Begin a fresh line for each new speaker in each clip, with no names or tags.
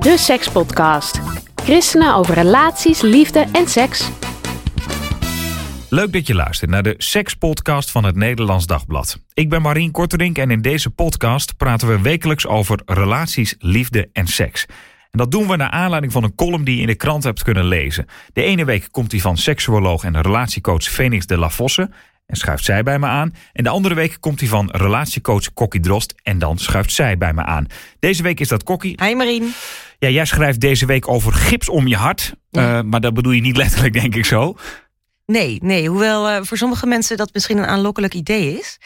De Sekspodcast. Christenen over relaties, liefde en seks.
Leuk dat je luistert naar de Sekspodcast van het Nederlands Dagblad. Ik ben Marien Korterink en in deze podcast praten we wekelijks over relaties, liefde en seks. En dat doen we naar aanleiding van een column die je in de krant hebt kunnen lezen. De ene week komt die van seksuoloog en relatiecoach Phoenix de la Vosse en schuift zij bij me aan. En de andere week komt hij van relatiecoach Kokkie Drost en dan schuift zij bij me aan. Deze week is dat Kokkie.
Hi Marien.
Ja, jij schrijft deze week over gips om je hart.
Ja.
Uh, maar dat bedoel je niet letterlijk, denk ik zo.
Nee, nee. Hoewel uh, voor sommige mensen dat misschien een aanlokkelijk idee is.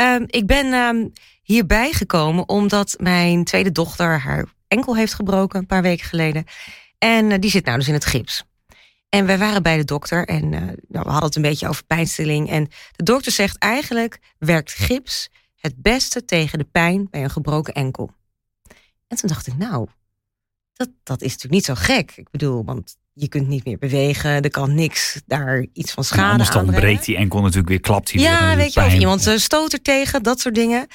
Uh, ik ben uh, hierbij gekomen omdat mijn tweede dochter haar enkel heeft gebroken een paar weken geleden. En die zit nou dus in het gips. En wij waren bij de dokter en nou, we hadden het een beetje over pijnstilling. En de dokter zegt eigenlijk werkt gips het beste tegen de pijn bij een gebroken enkel. En toen dacht ik, nou, dat, dat is natuurlijk niet zo gek. Ik bedoel, want je kunt niet meer bewegen, er kan niks daar iets van schade
en anders dan breekt die enkel natuurlijk weer, klapt hij
ja,
weer.
weet je, of iemand ja. stoot er tegen, dat soort dingen.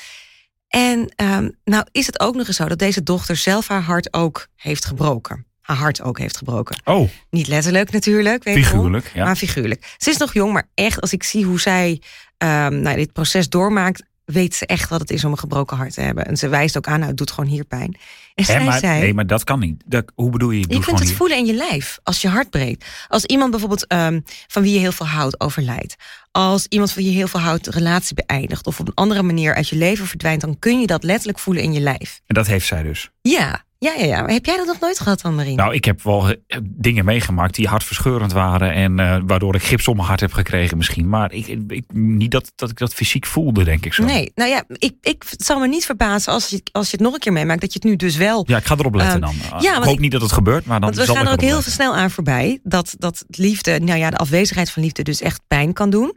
En um, nou is het ook nog eens zo dat deze dochter zelf haar hart ook heeft gebroken. Haar hart ook heeft gebroken.
Oh.
Niet letterlijk natuurlijk. Weet
figuurlijk,
ja. Maar figuurlijk. Ze is nog jong, maar echt als ik zie hoe zij um, nou, dit proces doormaakt, weet ze echt wat het is om een gebroken hart te hebben. En ze wijst ook aan, nou, het doet gewoon hier pijn. En
Hè, maar, zei, nee, maar dat kan niet. Dat, hoe bedoel je?
Je kunt het
hier?
voelen in je lijf als je hart breekt. Als iemand bijvoorbeeld um, van wie je heel veel houdt overlijdt. Als iemand van wie je heel veel houdt relatie beëindigt. Of op een andere manier uit je leven verdwijnt. Dan kun je dat letterlijk voelen in je lijf.
En dat heeft zij dus?
Ja, ja, ja, ja. Maar heb jij dat nog nooit gehad dan, Marien?
Nou, ik heb wel dingen meegemaakt die hartverscheurend waren. En uh, waardoor ik gips om mijn hart heb gekregen misschien. Maar ik, ik, niet dat, dat ik dat fysiek voelde, denk ik zo.
Nee, nou ja, ik, ik het zal me niet verbazen als je, als je het nog een keer meemaakt. Dat je het nu dus wel...
Ja, ik ga erop letten dan. Uh, ja, ik hoop ik, niet dat het gebeurt, maar dan
want we gaan er ook heel
letten.
snel aan voorbij. Dat, dat liefde, nou ja, de afwezigheid van liefde dus echt pijn kan doen.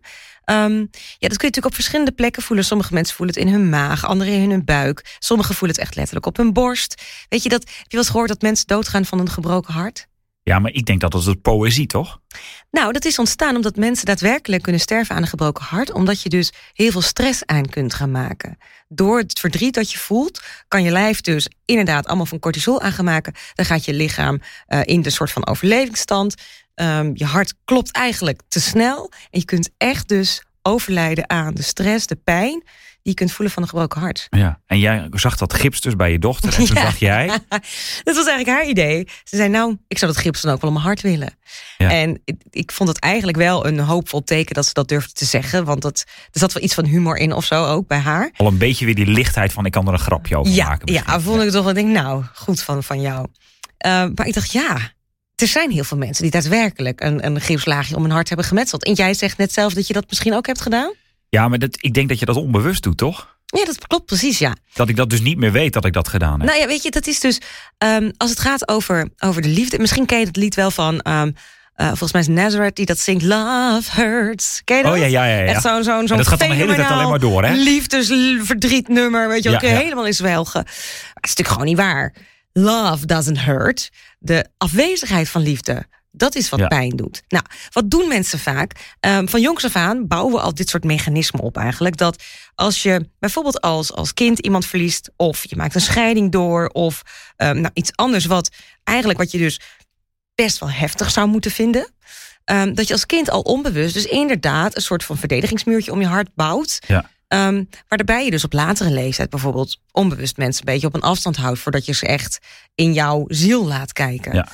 Um, ja, dat kun je natuurlijk op verschillende plekken voelen. Sommige mensen voelen het in hun maag, anderen in hun buik. Sommigen voelen het echt letterlijk op hun borst. Weet je dat? Heb je wel eens gehoord dat mensen doodgaan van een gebroken hart?
Ja, maar ik denk dat dat is poëzie, toch?
Nou, dat is ontstaan omdat mensen daadwerkelijk kunnen sterven aan een gebroken hart. Omdat je dus heel veel stress aan kunt gaan maken. Door het verdriet dat je voelt, kan je lijf dus inderdaad allemaal van cortisol aan gaan maken. Dan gaat je lichaam uh, in de soort van overlevingsstand. Um, je hart klopt eigenlijk te snel. En je kunt echt dus overlijden aan de stress, de pijn die je kunt voelen van een gebroken hart.
Ja, en jij zag dat gips dus bij je dochter. En toen
ja.
dacht jij...
dat was eigenlijk haar idee. Ze zei, nou, ik zou dat gips dan ook wel om mijn hart willen.
Ja.
En ik, ik, vond het eigenlijk wel een hoopvol teken dat ze dat durfde te zeggen. Want dat, er zat wel iets van humor in of zo ook bij haar.
Al een beetje weer die lichtheid van, ik kan er een grapje over
ja,
maken.
Ja, vond ik toch wel, denk nou, goed van, van jou. Uh, maar ik dacht, ja, er zijn heel veel mensen die daadwerkelijk een, een gipslaagje om hun hart hebben gemetseld. En jij zegt net zelf dat je dat misschien ook hebt gedaan?
Ja, maar dat, ik denk dat je dat onbewust doet, toch?
Ja, dat klopt precies, ja.
Dat ik dat dus niet meer weet dat ik dat gedaan heb.
Nou ja, weet je, dat is dus... Um, als het gaat over, over de liefde... Misschien ken je het lied wel van... Um, uh, volgens mij is Nazareth die dat zingt. Love hurts. Ken je dat?
Oh ja, ja, ja. ja.
Echt zo'n zo'n zo'n
dat gaat dan de hele tijd alleen maar door, hè?
Liefdesverdrietnummer, weet je wel.
Ja, ja.
helemaal in zwelgen. Het is natuurlijk gewoon niet waar. Love doesn't hurt. De afwezigheid van liefde dat is wat
Ja.
pijn doet. Nou, wat doen mensen vaak? Um, van jongs af aan bouwen we al dit soort mechanismen op eigenlijk. Dat als je bijvoorbeeld als, als kind iemand verliest... of je maakt een scheiding door... of um, nou, iets anders wat eigenlijk wat je dus best wel heftig zou moeten vinden... Um, dat je als kind al onbewust dus inderdaad... een soort van verdedigingsmuurtje om je hart bouwt...
Ja.
Um, waarbij je dus op latere leeftijd bijvoorbeeld onbewust mensen een beetje op een afstand houdt... voordat je ze echt in jouw ziel laat kijken.
Ja.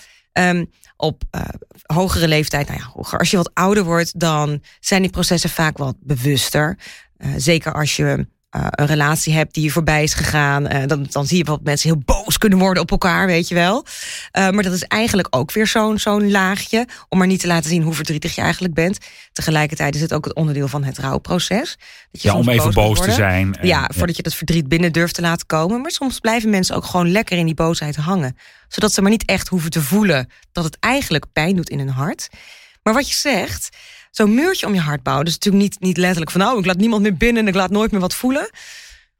Um, op uh, hogere leeftijd, nou ja, hoger. Als je wat ouder wordt, dan zijn die processen vaak wat bewuster. Uh, zeker als je eh, een relatie hebt die voorbij is gegaan, uh, dan, dan zie je wat mensen heel boos kunnen worden op elkaar, weet je wel. Uh, maar dat is eigenlijk ook weer zo'n zo'n laagje, om maar niet te laten zien hoe verdrietig je eigenlijk bent. Tegelijkertijd is het ook het onderdeel van het rouwproces.
Dat je ja, om even boos, te zijn.
En, ja, voordat ja. je dat verdriet binnen durft te laten komen. Maar soms blijven mensen ook gewoon lekker in die boosheid hangen. Zodat ze maar niet echt hoeven te voelen dat het eigenlijk pijn doet in hun hart. Maar wat je zegt, zo'n muurtje om je hart bouwen. Dus natuurlijk niet, niet letterlijk van nou, ik laat niemand meer binnen en ik laat nooit meer wat voelen.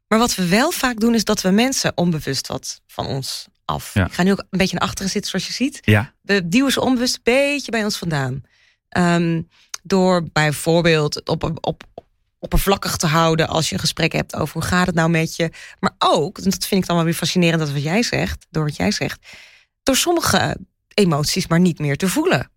Maar wat we wel vaak doen, is dat we mensen onbewust wat van ons af. Ik ga nu ook een beetje naar achteren zitten, zoals je ziet.
Ja.
We duwen ze onbewust een beetje bij ons vandaan. Um, door bijvoorbeeld op, op, oppervlakkig te houden als je een gesprek hebt over hoe gaat het nou met je. Maar ook, en dat vind ik dan wel weer fascinerend dat wat jij zegt, door wat jij zegt, door sommige emoties maar niet meer te voelen.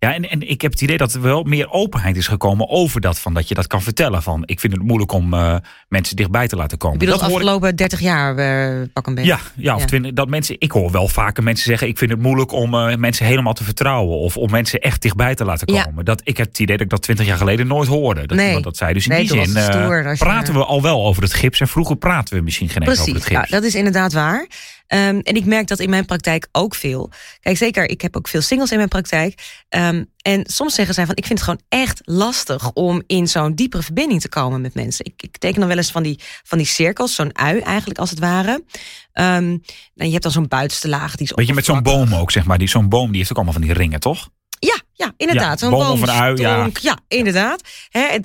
Ja, en, en ik heb het idee dat er wel meer openheid is gekomen over dat. Van dat je dat kan vertellen. Van ik vind het moeilijk om uh, mensen dichtbij te laten komen.
Heb je dat, dat afgelopen 30 jaar uh, pak een beetje?
Ja, ja, of ja. 20, dat mensen, ik hoor wel vaker mensen zeggen: Ik vind het moeilijk om uh, mensen helemaal te vertrouwen. Of om mensen echt dichtbij te laten komen. Ja. Dat, ik heb het idee dat ik dat 20 jaar geleden nooit hoorde. Dat
nee.
iemand dat zei. Dus in
nee,
die zin
stoer,
praten we al wel over het gips. En vroeger praten we misschien geen eens over het gips.
Ja, dat is inderdaad waar. Um, en ik merk dat in mijn praktijk ook veel. Kijk, zeker, ik heb ook veel singles in mijn praktijk. Um, en soms zeggen zij van, ik vind het gewoon echt lastig om in zo'n diepere verbinding te komen met mensen. Ik, ik teken dan wel eens van die, van die cirkels, zo'n ui eigenlijk als het ware. Um, en je hebt dan zo'n buitenste laag. Die is
Weet je, met zo'n boom ook, zeg maar. Die, zo'n boom die heeft ook allemaal van die ringen, toch?
Ja, ja, inderdaad.
Ja, boom of een ui, ja.
ja, inderdaad. He,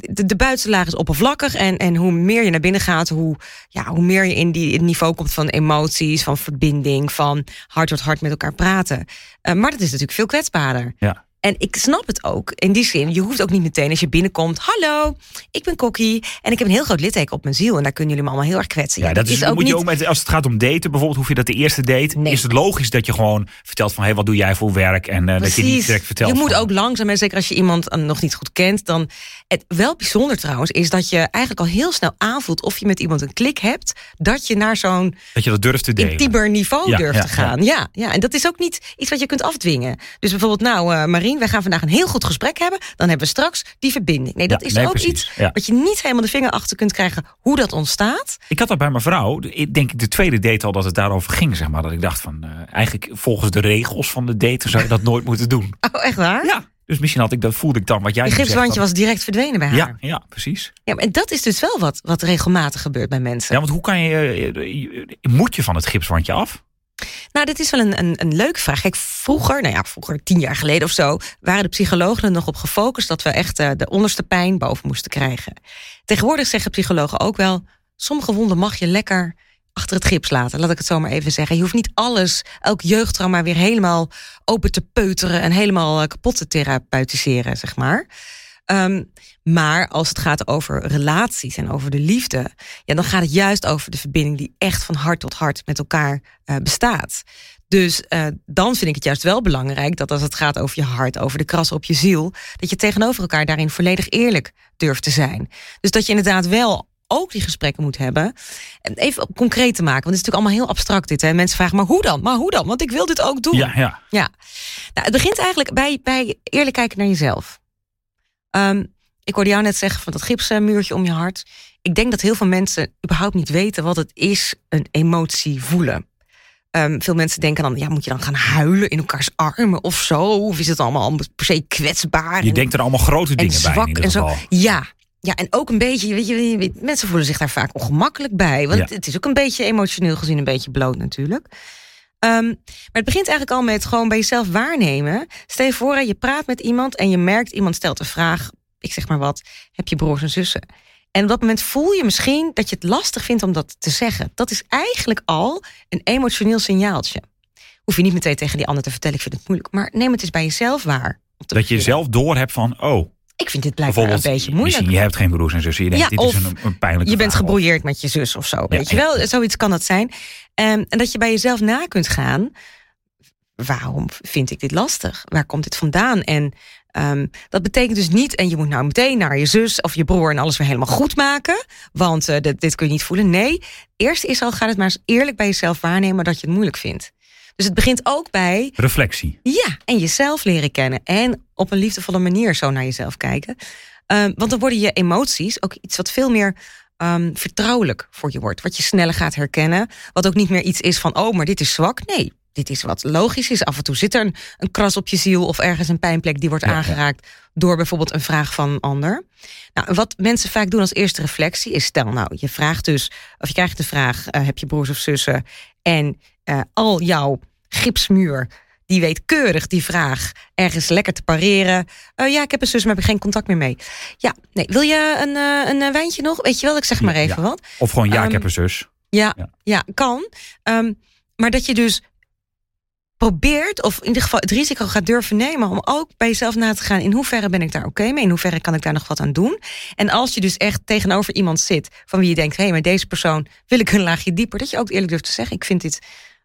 de, de buitenste laag is oppervlakkig. En, en hoe meer je naar binnen gaat, hoe, ja, hoe meer je in, die, het niveau komt van emoties, van verbinding, van hart tot hart met elkaar praten. Uh, maar dat is natuurlijk veel kwetsbaarder.
Ja.
En ik snap het ook. In die zin, je hoeft ook niet meteen als je binnenkomt. Hallo, ik ben Kokkie en ik heb een heel groot litteken op mijn ziel. En daar kunnen jullie me allemaal heel erg kwetsen.
Ja, dat is, ook moet niet... je ook met, als het gaat om daten bijvoorbeeld, hoef je dat de eerste date. Nee. Is het logisch dat je gewoon vertelt van, hé, hey, wat doe jij voor werk? En uh, dat je niet direct vertelt.
Je moet
van...
ook langzaam, en zeker als je iemand nog niet goed kent, dan. Het wel bijzonder trouwens is dat je eigenlijk al heel snel aanvoelt of je met iemand een klik hebt, dat je naar zo'n.
Dat je dat durft te delen.
Intiemer niveau ja, durft ja, te gaan. Ja. ja. Ja, en dat is ook niet iets wat je kunt afdwingen. Dus bijvoorbeeld, nou, uh, Marien, wij gaan vandaag een heel goed gesprek hebben, dan hebben we straks die verbinding. Nee, dat
Ja,
is
nee,
ook
precies.
iets
Ja.
wat je niet helemaal de vinger achter kunt krijgen hoe dat ontstaat.
Ik had dat bij mijn vrouw. Ik denk ik de tweede date al dat het daarover ging, zeg maar. Dat ik dacht van, uh, eigenlijk volgens de regels van de date zou je dat nooit moeten doen.
Oh, echt waar?
Ja. Dus misschien had ik dat voelde ik dan wat jij zegt,
gipswandje was direct verdwenen bij haar.
Ja, ja, precies.
Ja, maar en dat is dus wel wat, wat regelmatig gebeurt bij mensen.
Ja, want hoe kan je, eh, je- moet je van het gipswandje af?
Nou, dit is wel een, een, een leuke vraag. Vroeger, nou ja, vroeger tien jaar geleden of zo, waren de psychologen er nog op gefocust dat we echt eh, de onderste pijn boven moesten krijgen. Tegenwoordig zeggen psychologen ook wel, sommige wonden mag je lekker achter het gips laten. Laat ik het zo maar even zeggen. Je hoeft niet alles, elk jeugdtrauma weer helemaal open te peuteren en helemaal eh, kapot te therapeutiseren, zeg maar. Ehm, maar als het gaat over relaties en over de liefde, ja, dan gaat het juist over de verbinding die echt van hart tot hart met elkaar eh, bestaat. Dus eh, dan vind ik het juist wel belangrijk dat als het gaat over je hart, over de krassen op je ziel, dat je tegenover elkaar daarin volledig eerlijk durft te zijn. Dus dat je inderdaad wel ook die gesprekken moet hebben. En even concreet te maken, want het is natuurlijk allemaal heel abstract dit. Hè? Mensen vragen, maar hoe dan? Maar hoe dan? Want ik wil dit ook doen.
Ja, ja.
Ja, nou, het begint eigenlijk bij, bij eerlijk kijken naar jezelf. Ehm, ik hoorde jou net zeggen van dat gipsmuurtje om je hart. Ik denk dat heel veel mensen überhaupt niet weten wat het is een emotie voelen. Ehm, veel mensen denken dan, ja, moet je dan gaan huilen in elkaars armen of zo? Of is het allemaal per se kwetsbaar?
Je
en-
denkt er allemaal grote
en
dingen bij in
zwak
ieder
en zo.
geval.
Ja. Ja, en ook een beetje, weet je, mensen voelen zich daar vaak ongemakkelijk bij. Want
Ja.
het is ook een beetje emotioneel gezien een beetje bloot natuurlijk. Ehm, maar het begint eigenlijk al met gewoon bij jezelf waarnemen. Stel je voor, je praat met iemand en je merkt, iemand stelt een vraag. Ik zeg maar wat, heb je broers en zussen? En op dat moment voel je misschien dat je het lastig vindt om dat te zeggen. Dat is eigenlijk al een emotioneel signaaltje. Hoef je niet meteen tegen die ander te vertellen, ik vind het moeilijk. Maar neem het eens bij jezelf waar.
Dat je zelf door hebt van, oh,
Ik vind dit blijkbaar een beetje moeilijk.
je hebt geen broers en zussen. Je denkt,
Ja,
dit is een, een pijnlijke
Je bent gebrouilleerd met je zus of zo. weet je wel? Zoiets kan dat zijn. Ehm, en dat je bij jezelf na kunt gaan. Waarom vind ik dit lastig? Waar komt dit vandaan? En ehm, dat betekent dus niet. En je moet nou meteen naar je zus of je broer en alles weer helemaal goed maken. Want eh, dit, dit kun je niet voelen. Nee, eerst is al gaat het maar eens eerlijk bij jezelf waarnemen dat je het moeilijk vindt. Dus het begint ook bij
Reflectie.
ja, en jezelf leren kennen. En op een liefdevolle manier zo naar jezelf kijken. Ehm, want dan worden je emoties ook iets wat veel meer ehm, vertrouwelijk voor je wordt. Wat je sneller gaat herkennen. Wat ook niet meer iets is van, oh, maar dit is zwak. Nee, dit is wat logisch is. Af en toe zit er een, een kras op je ziel of ergens een pijnplek die wordt aangeraakt door bijvoorbeeld een vraag van een ander. Nou, wat mensen vaak doen als eerste reflectie is: stel nou, je vraagt dus, of je krijgt de vraag: uh, heb je broers of zussen? En uh, al jouw gipsmuur. Die weet keurig die vraag ergens lekker te pareren. Uh, ja, ik heb een zus, maar heb ik geen contact meer mee. Ja, nee, wil je een, een wijntje nog? Weet je wel, ik zeg maar even
ja.
wat.
Of gewoon ja, um, ik heb een zus.
Ja, ja. ja kan. Um, maar dat je dus probeert, of in ieder geval het risico gaat durven nemen om ook bij jezelf na te gaan. In hoeverre ben ik daar oké mee? In hoeverre kan ik daar nog wat aan doen? En als je dus echt tegenover iemand zit van wie je denkt: hé, hey, maar deze persoon wil ik een laagje dieper, dat je ook eerlijk durft te zeggen: ik vind dit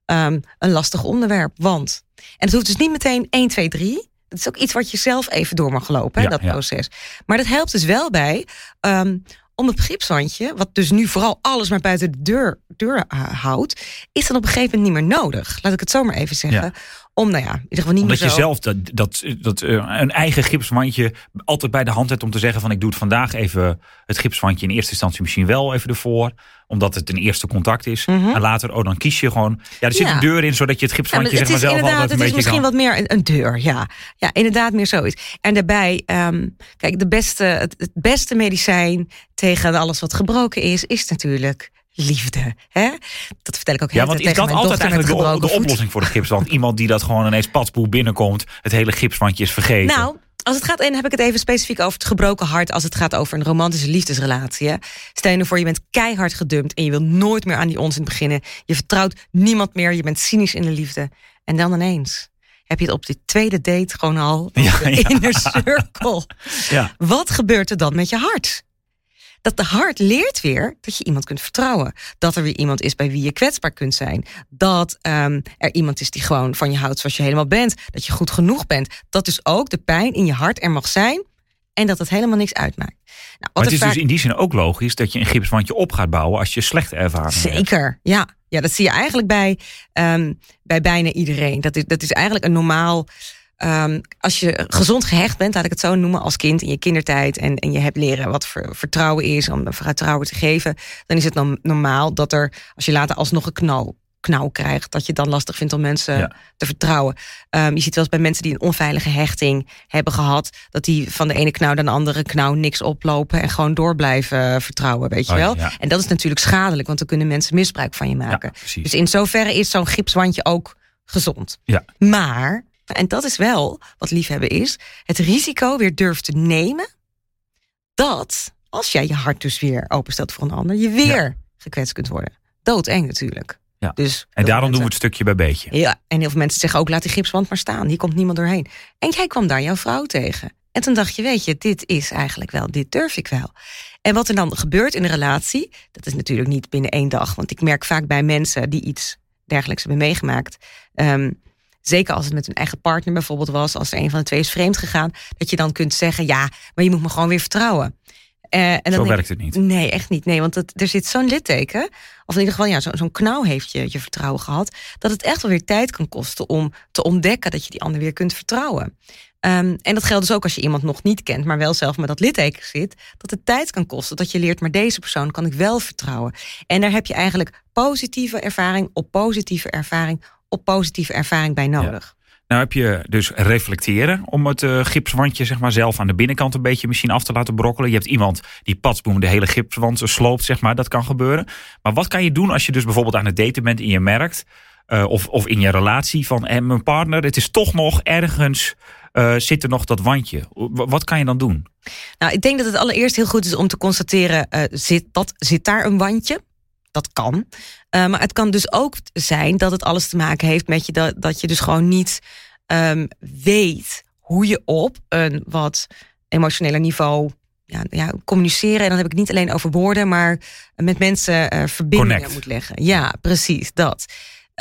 um, een lastig onderwerp. Want. En het hoeft dus niet meteen 1, 2, 3. Het is ook iets wat je zelf even door mag lopen,
Ja,
dat
ja.
proces. Maar dat helpt dus wel bij um, om het gipswandje, wat dus nu vooral alles maar buiten de deur, deur uh, houdt, is dan op een gegeven moment niet meer nodig. Laat ik het zo maar even zeggen.
Ja.
Om, nou ja, in ieder geval niet
Omdat
meer
je zelf dat, dat, dat, uh, een eigen gipswandje altijd bij de hand hebt om te zeggen van ik doe het vandaag even het gipswandje in eerste instantie misschien wel even ervoor. Omdat het een eerste contact is.
Mhm.
En later, oh dan kies je gewoon. Ja, er zit
Ja.
een deur in zodat je het
Ja, maar het
zeg maar
is
zelf altijd een
het is misschien
kan.
wat meer een, een deur, ja. Ja, inderdaad meer zoiets. En daarbij, ehm, kijk, de beste, het, het beste medicijn tegen alles wat gebroken is, is natuurlijk liefde. Hè? Dat vertel ik ook heel
Ja, want is dat altijd eigenlijk de, de oplossing voor het gipswand? Iemand die dat gewoon ineens patspoel binnenkomt, het hele gipswandje is vergeten.
Nou, als het gaat, en heb ik het even specifiek over het gebroken hart, als het gaat over een romantische liefdesrelatie. Hè. Stel je nou voor, je bent keihard gedumpt en je wil nooit meer aan die onzin beginnen. Je vertrouwt niemand meer, je bent cynisch in de liefde. En dan ineens heb je het op die tweede date gewoon al
Ja,
de circle.
Ja.
Wat gebeurt er dan met je hart? Dat de hart leert weer dat je iemand kunt vertrouwen. Dat er weer iemand is bij wie je kwetsbaar kunt zijn. Dat um, er iemand is die gewoon van je houdt zoals je helemaal bent. Dat je goed genoeg bent. Dat dus ook de pijn in je hart er mag zijn. En dat het helemaal niks uitmaakt. Nou, wat
Maar het is
vaak-
dus in die zin ook logisch dat je een gipswandje op gaat bouwen als je slechte ervaringen hebt.
Zeker, ja. Ja, dat zie je eigenlijk bij, um, bij bijna iedereen. Dat is, dat is eigenlijk een normaal. Um, als je gezond gehecht bent, laat ik het zo noemen, als kind in je kindertijd. En, en je hebt leren wat ver, vertrouwen is, om vertrouwen te geven. Dan is het dan normaal dat er, als je later alsnog een knal, knauw krijgt, dat je het dan lastig vindt om mensen
Ja.
te vertrouwen. Um, je ziet wel eens bij mensen die een onveilige hechting hebben gehad, dat die van de ene knauw naar de andere knauw niks oplopen en gewoon door blijven vertrouwen, weet je
Oh,
wel.
ja.
En dat is natuurlijk schadelijk, want dan kunnen mensen misbruik van je maken. Dus in zoverre is zo'n gipswandje ook gezond.
Ja.
Maar, en dat is wel wat liefhebben is, het risico weer durft te nemen dat als jij je hart dus weer openstelt voor een ander, je weer gekwetst kunt worden. Doodeng natuurlijk.
Ja.
Dus
En daarom doen we het stukje bij beetje.
Ja, en heel veel mensen zeggen ook, laat die gipswand maar staan. Hier komt niemand doorheen. En jij kwam daar jouw vrouw tegen. En toen dacht je, weet je, dit is eigenlijk wel, dit durf ik wel. En wat er dan gebeurt in een relatie, dat is natuurlijk niet binnen één dag. Want ik merk vaak bij mensen die iets dergelijks hebben meegemaakt. ehm, zeker als het met hun eigen partner bijvoorbeeld was, als er een van de twee is vreemd gegaan, dat je dan kunt zeggen, ja, maar je moet me gewoon weer vertrouwen. Eh, en
Zo werkt het niet.
Nee, echt niet. Nee, want er zit zo'n litteken, of in ieder geval ja, zo- zo'n knauw heeft je, je vertrouwen gehad, dat het echt wel weer tijd kan kosten om te ontdekken dat je die ander weer kunt vertrouwen. Ehm, en dat geldt dus ook als je iemand nog niet kent, maar wel zelf met dat litteken zit, dat het tijd kan kosten dat je leert, maar deze persoon kan ik wel vertrouwen. En daar heb je eigenlijk positieve ervaring op positieve ervaring op positieve ervaring bij nodig.
Nou heb je dus reflecteren om het eh, gipswandje zeg maar, zelf aan de binnenkant een beetje misschien af te laten brokkelen. Je hebt iemand die patsboem de hele gipswand sloopt, zeg maar. Dat kan gebeuren. Maar wat kan je doen als je dus bijvoorbeeld aan het daten bent en je merkt, eh, of, of in je relatie van en mijn partner, het is toch nog ergens, eh, zit er nog dat wandje. Wat kan je dan doen?
Nou, ik denk dat het allereerst heel goed is om te constateren: eh, zit, dat, zit daar een wandje? Dat kan. Uh, maar het kan dus ook zijn dat het alles te maken heeft met je dat, dat je dus gewoon niet um, weet hoe je op een wat emotioneler niveau ja, ja, communiceren. En dan heb ik het niet alleen over woorden, maar met mensen uh, verbindingen
Connect.
moet leggen. Ja, precies dat.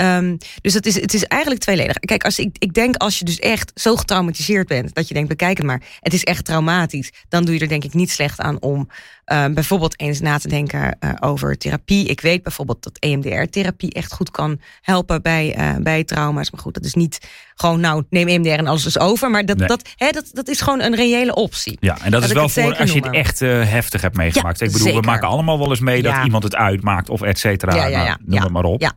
Ehm, dus het is, het is eigenlijk tweeledig. Kijk, als ik, ik denk als je dus echt zo getraumatiseerd bent, dat je denkt, bekijk het maar, het is echt traumatisch, dan doe je er denk ik niet slecht aan om um, bijvoorbeeld eens na te denken uh, over therapie. Ik weet bijvoorbeeld dat EMDR-therapie echt goed kan helpen bij, uh, bij trauma's. Maar goed, dat is niet gewoon, nou, neem EMDR en alles is over. Maar dat, nee. dat, hè, dat, dat is gewoon een reële optie.
Ja, en dat, dat is wel voor als je het echt uh, heftig hebt meegemaakt. Ja, ik bedoel, zeker. we maken allemaal wel eens mee dat ja. iemand het uitmaakt of et cetera.
Ja.
Nou, noem het maar op.
Ja.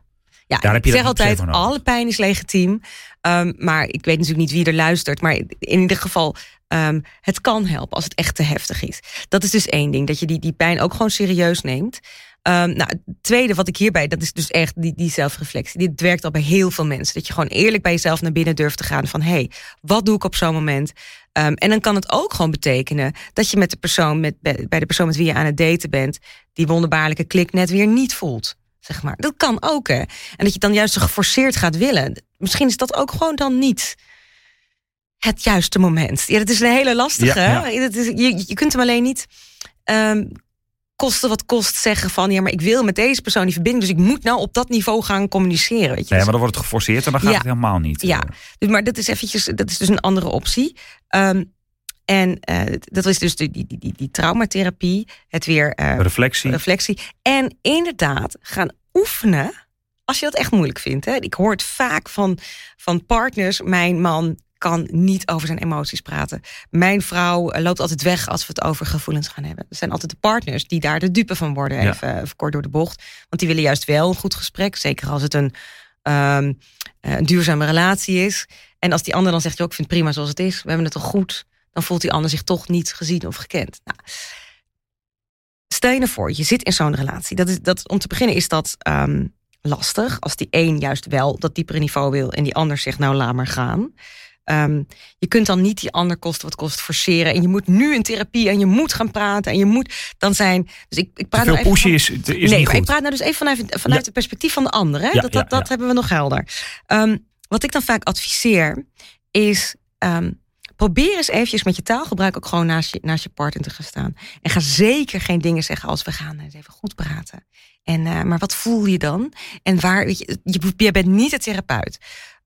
Ja, Daar heb je ik zeg altijd, alle pijn is legitiem. Um, maar ik weet natuurlijk niet wie er luistert. Maar in ieder geval, um, het kan helpen als het echt te heftig is. Dat is dus één ding, dat je die, die pijn ook gewoon serieus neemt. Um, nou, het tweede wat ik hierbij, dat is dus echt die, die zelfreflectie. Dit werkt al bij heel veel mensen. Dat je gewoon eerlijk bij jezelf naar binnen durft te gaan van... hé, hey, wat doe ik op zo'n moment? Um, en dan kan het ook gewoon betekenen dat je met de persoon, met, bij de persoon met wie je aan het daten bent... die wonderbaarlijke klik net weer niet voelt. Zeg maar. Dat kan ook, hè. En dat je dan juist geforceerd gaat willen. Misschien is dat ook gewoon dan niet het juiste moment. Ja, dat is een hele lastige. Ja, ja. Dat is, je, je kunt hem alleen niet um, kosten wat kost zeggen van... ja, maar ik wil met deze persoon die verbinding... dus ik moet nou op dat niveau gaan communiceren. Weet je?
Nee, maar dan wordt het geforceerd en dan gaat ja. het helemaal niet.
Ja, dus, maar dat is eventjes, dat is dus een andere optie. Um, en uh, dat is dus die, die, die, die traumatherapie, het weer uh,
reflectie.
reflectie. En inderdaad gaan oefenen als je dat echt moeilijk vindt. Hè? Ik hoor het vaak van, van partners. Mijn man kan niet over zijn emoties praten. Mijn vrouw loopt altijd weg als we het over gevoelens gaan hebben. Er zijn altijd de partners die daar de dupe van worden, ja. even, even, kort door de bocht. Want die willen juist wel een goed gesprek. Zeker als het een, um, een duurzame relatie is. En als die ander dan zegt, joh, ik vind het prima zoals het is. We hebben het toch goed dan voelt die ander zich toch niet gezien of gekend. Nou, stel je ervoor, je zit in zo'n relatie. Dat is, dat, om te beginnen is dat um, lastig. Als die een juist wel dat diepere niveau wil en die ander zegt, nou laat maar gaan. Um, je kunt dan niet die ander kost wat kost forceren. En je moet nu in therapie en je moet gaan praten. En je moet dan zijn. Dus ik, ik praat nou even van,
is, is
nee,
niet goed.
ik praat nou dus even vanuit, vanuit ja. het perspectief van de ander. Hè?
Ja,
dat dat,
ja,
dat hebben we nog helder. Um, wat ik dan vaak adviseer is. Um, probeer eens eventjes met je taalgebruik ook gewoon naast je, naast je partner te gaan staan. En ga zeker geen dingen zeggen als we gaan eens even goed praten. En, uh, maar wat voel je dan? En waar, weet je, je, je bent niet de therapeut.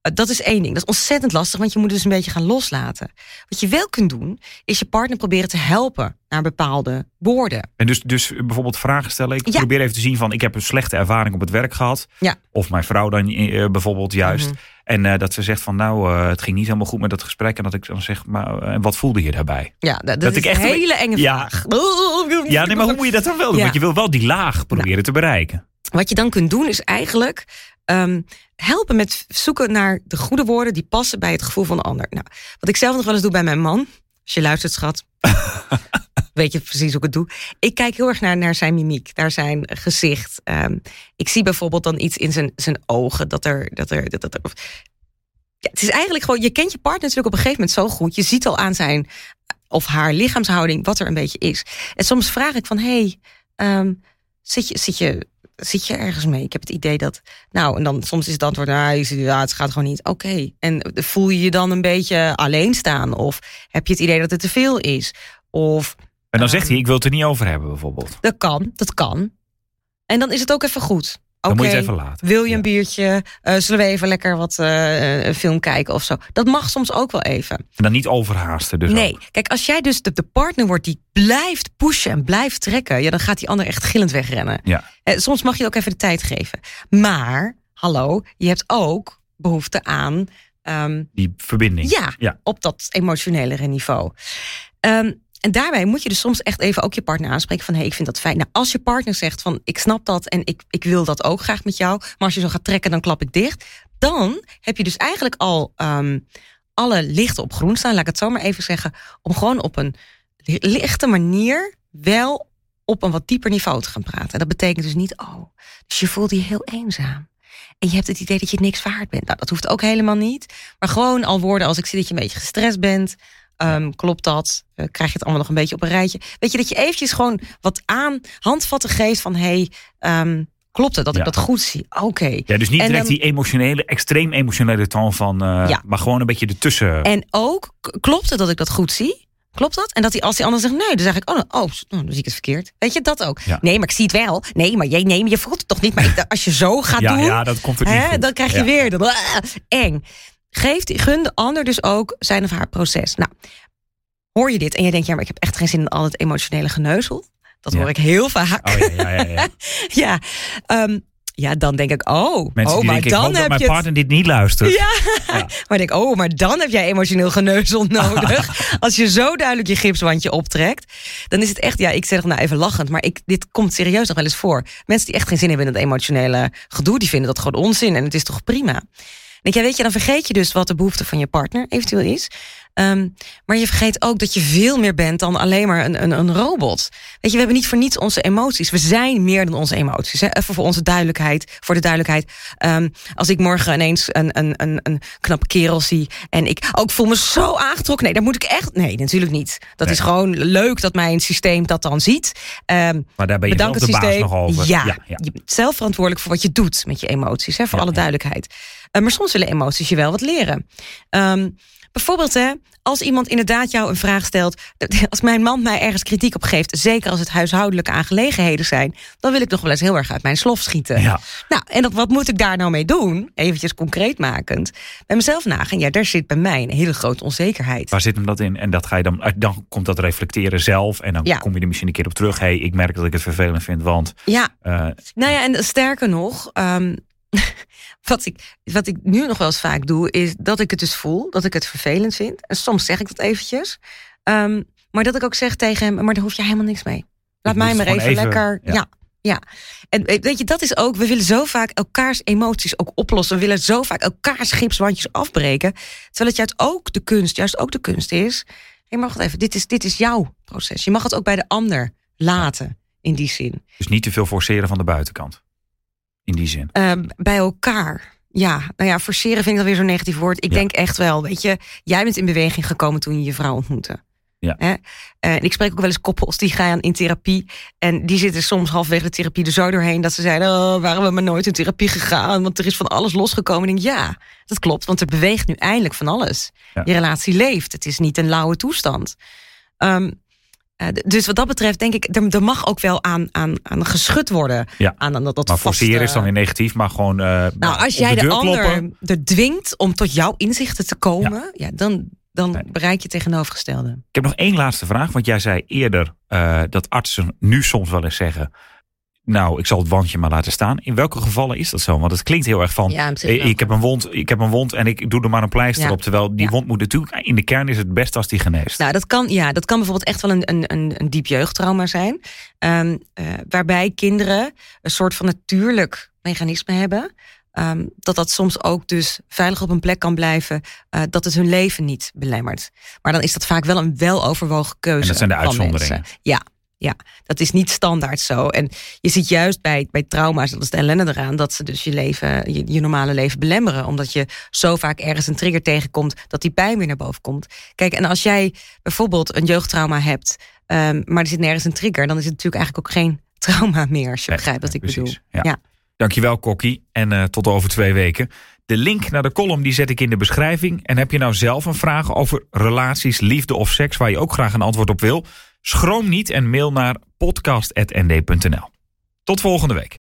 Uh, dat is één ding. Dat is ontzettend lastig, want je moet dus een beetje gaan loslaten. Wat je wel kunt doen, is je partner proberen te helpen naar bepaalde woorden.
En dus, dus bijvoorbeeld vragen stellen. Ik
Ja.
probeer even te zien van, ik heb een slechte ervaring op het werk gehad.
Ja.
Of mijn vrouw dan eh, bijvoorbeeld juist.
Mhm.
En eh, dat ze zegt van, nou, eh, het ging niet helemaal goed met dat gesprek. En dat ik dan zeg, maar eh, en wat voelde je daarbij?
Ja, dat, dat,
Dat
is
ik echt
een hele enge
Ja.
vraag.
Ja, nee, maar hoe moet je dat dan wel doen?
Ja.
Want je wil wel die laag proberen te bereiken.
Wat je dan kunt doen is eigenlijk um, helpen met zoeken naar de goede woorden die passen bij het gevoel van de ander. Nou, wat ik zelf nog wel eens doe bij mijn man, als je luistert, schat, weet je precies hoe ik het doe. Ik kijk heel erg naar, naar zijn mimiek, naar zijn gezicht. Um, ik zie bijvoorbeeld dan iets in zijn, zijn ogen dat er. Dat er, dat, er ja, het is eigenlijk gewoon, je kent je partner natuurlijk op een gegeven moment zo goed. Je ziet al aan zijn of haar lichaamshouding wat er een beetje is. En soms vraag ik van, hey, um, zit, je, zit, je, zit je ergens mee? Ik heb het idee dat, nou, en dan soms is het antwoord, nou, ja, het gaat gewoon niet. Oké, en voel je je dan een beetje alleen staan? Of heb je het idee dat het te veel is? Of...
En dan zegt hij, ik wil het er niet over hebben bijvoorbeeld.
Dat kan, dat kan. En dan is het ook even goed.
Dan moet je
Oké,
het even laten.
Wil je een biertje? Uh, zullen we even lekker wat uh, een film kijken of zo? Dat mag soms ook wel even.
En dan niet overhaasten. Dus
nee,
ook.
kijk, als jij dus de, de partner wordt die blijft pushen en blijft trekken, ja, dan gaat die ander echt gillend wegrennen.
Ja.
Eh, soms mag je ook even de tijd geven. Maar, hallo, je hebt ook behoefte aan. Um,
Die verbinding.
ja,
Ja.
op dat emotionelere niveau. Um, en daarbij moet je dus soms echt even ook je partner aanspreken van hé, hey, ik vind dat fijn. Nou, als je partner zegt van ik snap dat en ik, ik wil dat ook graag met jou, maar als je zo gaat trekken, dan klap ik dicht. Dan heb je dus eigenlijk al um, alle lichten op groen staan, laat ik het zo maar even zeggen, om gewoon op een lichte manier wel op een wat dieper niveau te gaan praten. En dat betekent dus niet, oh, dus je voelt je heel eenzaam. En je hebt het idee dat je niks waard bent. Nou, dat hoeft ook helemaal niet. Maar gewoon al woorden als ik zie dat je een beetje gestrest bent. Um, klopt dat? Uh, krijg je het allemaal nog een beetje op een rijtje? Weet je, dat je eventjes gewoon wat aan handvatten geeft van... hé, hey, um, klopt het dat
Ja.
ik dat goed zie? Oké.
Ja, dus niet
En
direct
dan-
die emotionele, extreem emotionele toon van... eh,
Ja.
Maar gewoon een beetje ertussen.
En ook, klopt het dat ik dat goed zie? Klopt dat? En dat die, als die ander zegt nee, dan zeg ik, oh, oh, oh, dan zie ik het verkeerd. Weet je, dat ook.
Ja.
Nee, maar ik zie het wel. Nee, maar jij, nee, maar je voelt het toch niet. Maar ik- als je zo gaat
Ja,
doen,
ja, dat komt er niet
hè, dan krijg je weer dat eng. Geef, die- gun de ander dus ook zijn of haar proces. Nou, hoor je dit en je denkt, ja, maar ik heb echt geen zin in al het emotionele geneuzel. Dat
Ja.
hoor ik heel vaak.
Oh ja, ja, ja. ja.
ja, ehm, ja, dan denk ik, oh,
Mensen
oh
die
maar
denken, ik
dan heb
mijn
je
partner dit niet luistert.
ja.
Ja.
Maar denk, oh, maar dan heb jij emotioneel geneuzel nodig. Als je zo duidelijk je gipswandje optrekt, dan is het echt, ja, ik zeg nou even lachend, maar ik, dit komt serieus nog wel eens voor. Mensen die echt geen zin hebben in dat emotionele gedoe, die vinden dat gewoon onzin en het is toch prima. Weet je, dan vergeet je dus wat de behoefte van je partner eventueel is. Ehm, maar je vergeet ook dat je veel meer bent dan alleen maar een, een, een robot. Weet je, we hebben niet voor niets onze emoties. We zijn meer dan onze emoties. Hè? Even voor onze duidelijkheid, voor de duidelijkheid. Ehm, als ik morgen ineens een, een, een, een knappe kerel zie en ik ook voel me zo aangetrokken. Nee, dat moet ik echt. Nee, natuurlijk niet. Dat
Nee.
is gewoon leuk dat mijn systeem dat dan ziet. Ehm,
Maar daar ben je zelf de
het
baas
systeem.
nog over.
Ja,
ja, ja.
je bent zelf verantwoordelijk voor wat je doet met je emoties, hè, voor
Ja,
alle duidelijkheid. Maar soms willen emoties je wel wat leren. Ehm, bijvoorbeeld, hè, als iemand inderdaad jou een vraag stelt, als mijn man mij ergens kritiek op geeft, zeker als het huishoudelijke aangelegenheden zijn, dan wil ik nog wel eens heel erg uit mijn slof schieten.
Ja.
Nou, en dat, wat moet ik daar nou mee doen? Eventjes concreet makend. Bij mezelf nagaan, ja, daar zit bij mij een hele grote onzekerheid.
Waar zit hem dat in? En dat ga je dan, dan komt dat reflecteren zelf. En dan
Ja.
kom je er misschien een keer op terug. hey, ik merk dat ik het vervelend vind, want.
Ja,
eh,
Nou ja, en sterker nog, ehm, wat, ik, wat ik nu nog wel eens vaak doe, is dat ik het dus voel, dat ik het vervelend vind. En soms zeg ik dat eventjes. Ehm, maar dat ik ook zeg tegen hem, maar daar hoef je helemaal niks mee. Laat mij
het
maar even,
even-
lekker.
ja.
Ja. ja. En weet je, dat is ook, we willen zo vaak elkaars emoties ook oplossen. We willen zo vaak elkaars gipswandjes afbreken. Terwijl het juist ook de kunst, juist ook de kunst is. Hé, maar wacht even, dit is, dit is jouw proces. Je mag het ook bij de ander laten, in die zin.
dus niet te veel forceren van de buitenkant. In die zin.
Ehm, bij elkaar. Ja, nou ja, forceren vind ik dan weer zo'n negatief woord. Ik
Ja.
denk echt wel, weet je, jij bent in beweging gekomen toen je je vrouw ontmoette.
Ja.
Hè? Eh, En ik spreek ook wel eens koppels die gaan in therapie. En die zitten soms halverwege de therapie er zo doorheen dat ze zeiden: Oh, waren we maar nooit in therapie gegaan? Want er is van alles losgekomen. En ik denk, ja, dat klopt, want er beweegt nu eindelijk van alles.
Ja.
Je relatie leeft. Het is niet een lauwe toestand. Ehm, eh, dus wat dat betreft, denk ik, er, er mag ook wel aan, aan, aan geschud worden.
Ja.
Aan, aan dat, dat
Maar
vaste-
forceren is dan weer negatief, maar gewoon. eh,
nou, als jij de, ander
kloppen.
er dwingt om tot jouw inzichten te komen, ja. dan, dan
Nee.
bereik je tegenovergestelde.
Ik heb nog één laatste vraag. Want jij zei eerder eh, dat artsen nu soms wel eens zeggen. Nou, ik zal het wandje maar laten staan. In welke gevallen is dat zo? Want het klinkt heel erg van.
Ja,
eh, ik heb een wond, ik heb een wond en ik doe er maar een pleister
Ja.
op. Terwijl die
Ja.
wond moet natuurlijk. In de kern is het best als die geneest.
Nou, dat kan, ja, dat kan bijvoorbeeld echt wel een, een, een, een diep jeugdtrauma zijn. Ehm, eh, waarbij kinderen een soort van natuurlijk mechanisme hebben. ehm, dat dat soms ook dus veilig op een plek kan blijven. eh, dat het hun leven niet belemmert. Maar dan is dat vaak wel een weloverwogen keuze.
En dat zijn de uitzonderingen.
mensen. Ja, ja, dat is niet standaard zo. En je ziet juist bij, bij trauma's, dat is de ellende eraan, dat ze dus je leven, je, je normale leven belemmeren. Omdat je zo vaak ergens een trigger tegenkomt dat die pijn weer naar boven komt. Kijk, en als jij bijvoorbeeld een jeugdtrauma hebt, ehm, maar er zit nergens een trigger, dan is het natuurlijk eigenlijk ook geen trauma meer, als je
Nee,
begrijpt wat ik
precies.
bedoel.
Ja. Dankjewel, Kokkie. En eh, tot over twee weken. De link naar de column die zet ik in de beschrijving. En heb je nou zelf een vraag over relaties, liefde of seks... waar je ook graag een antwoord op wil? Schroom niet en mail naar podcast.nd.nl. Tot volgende week.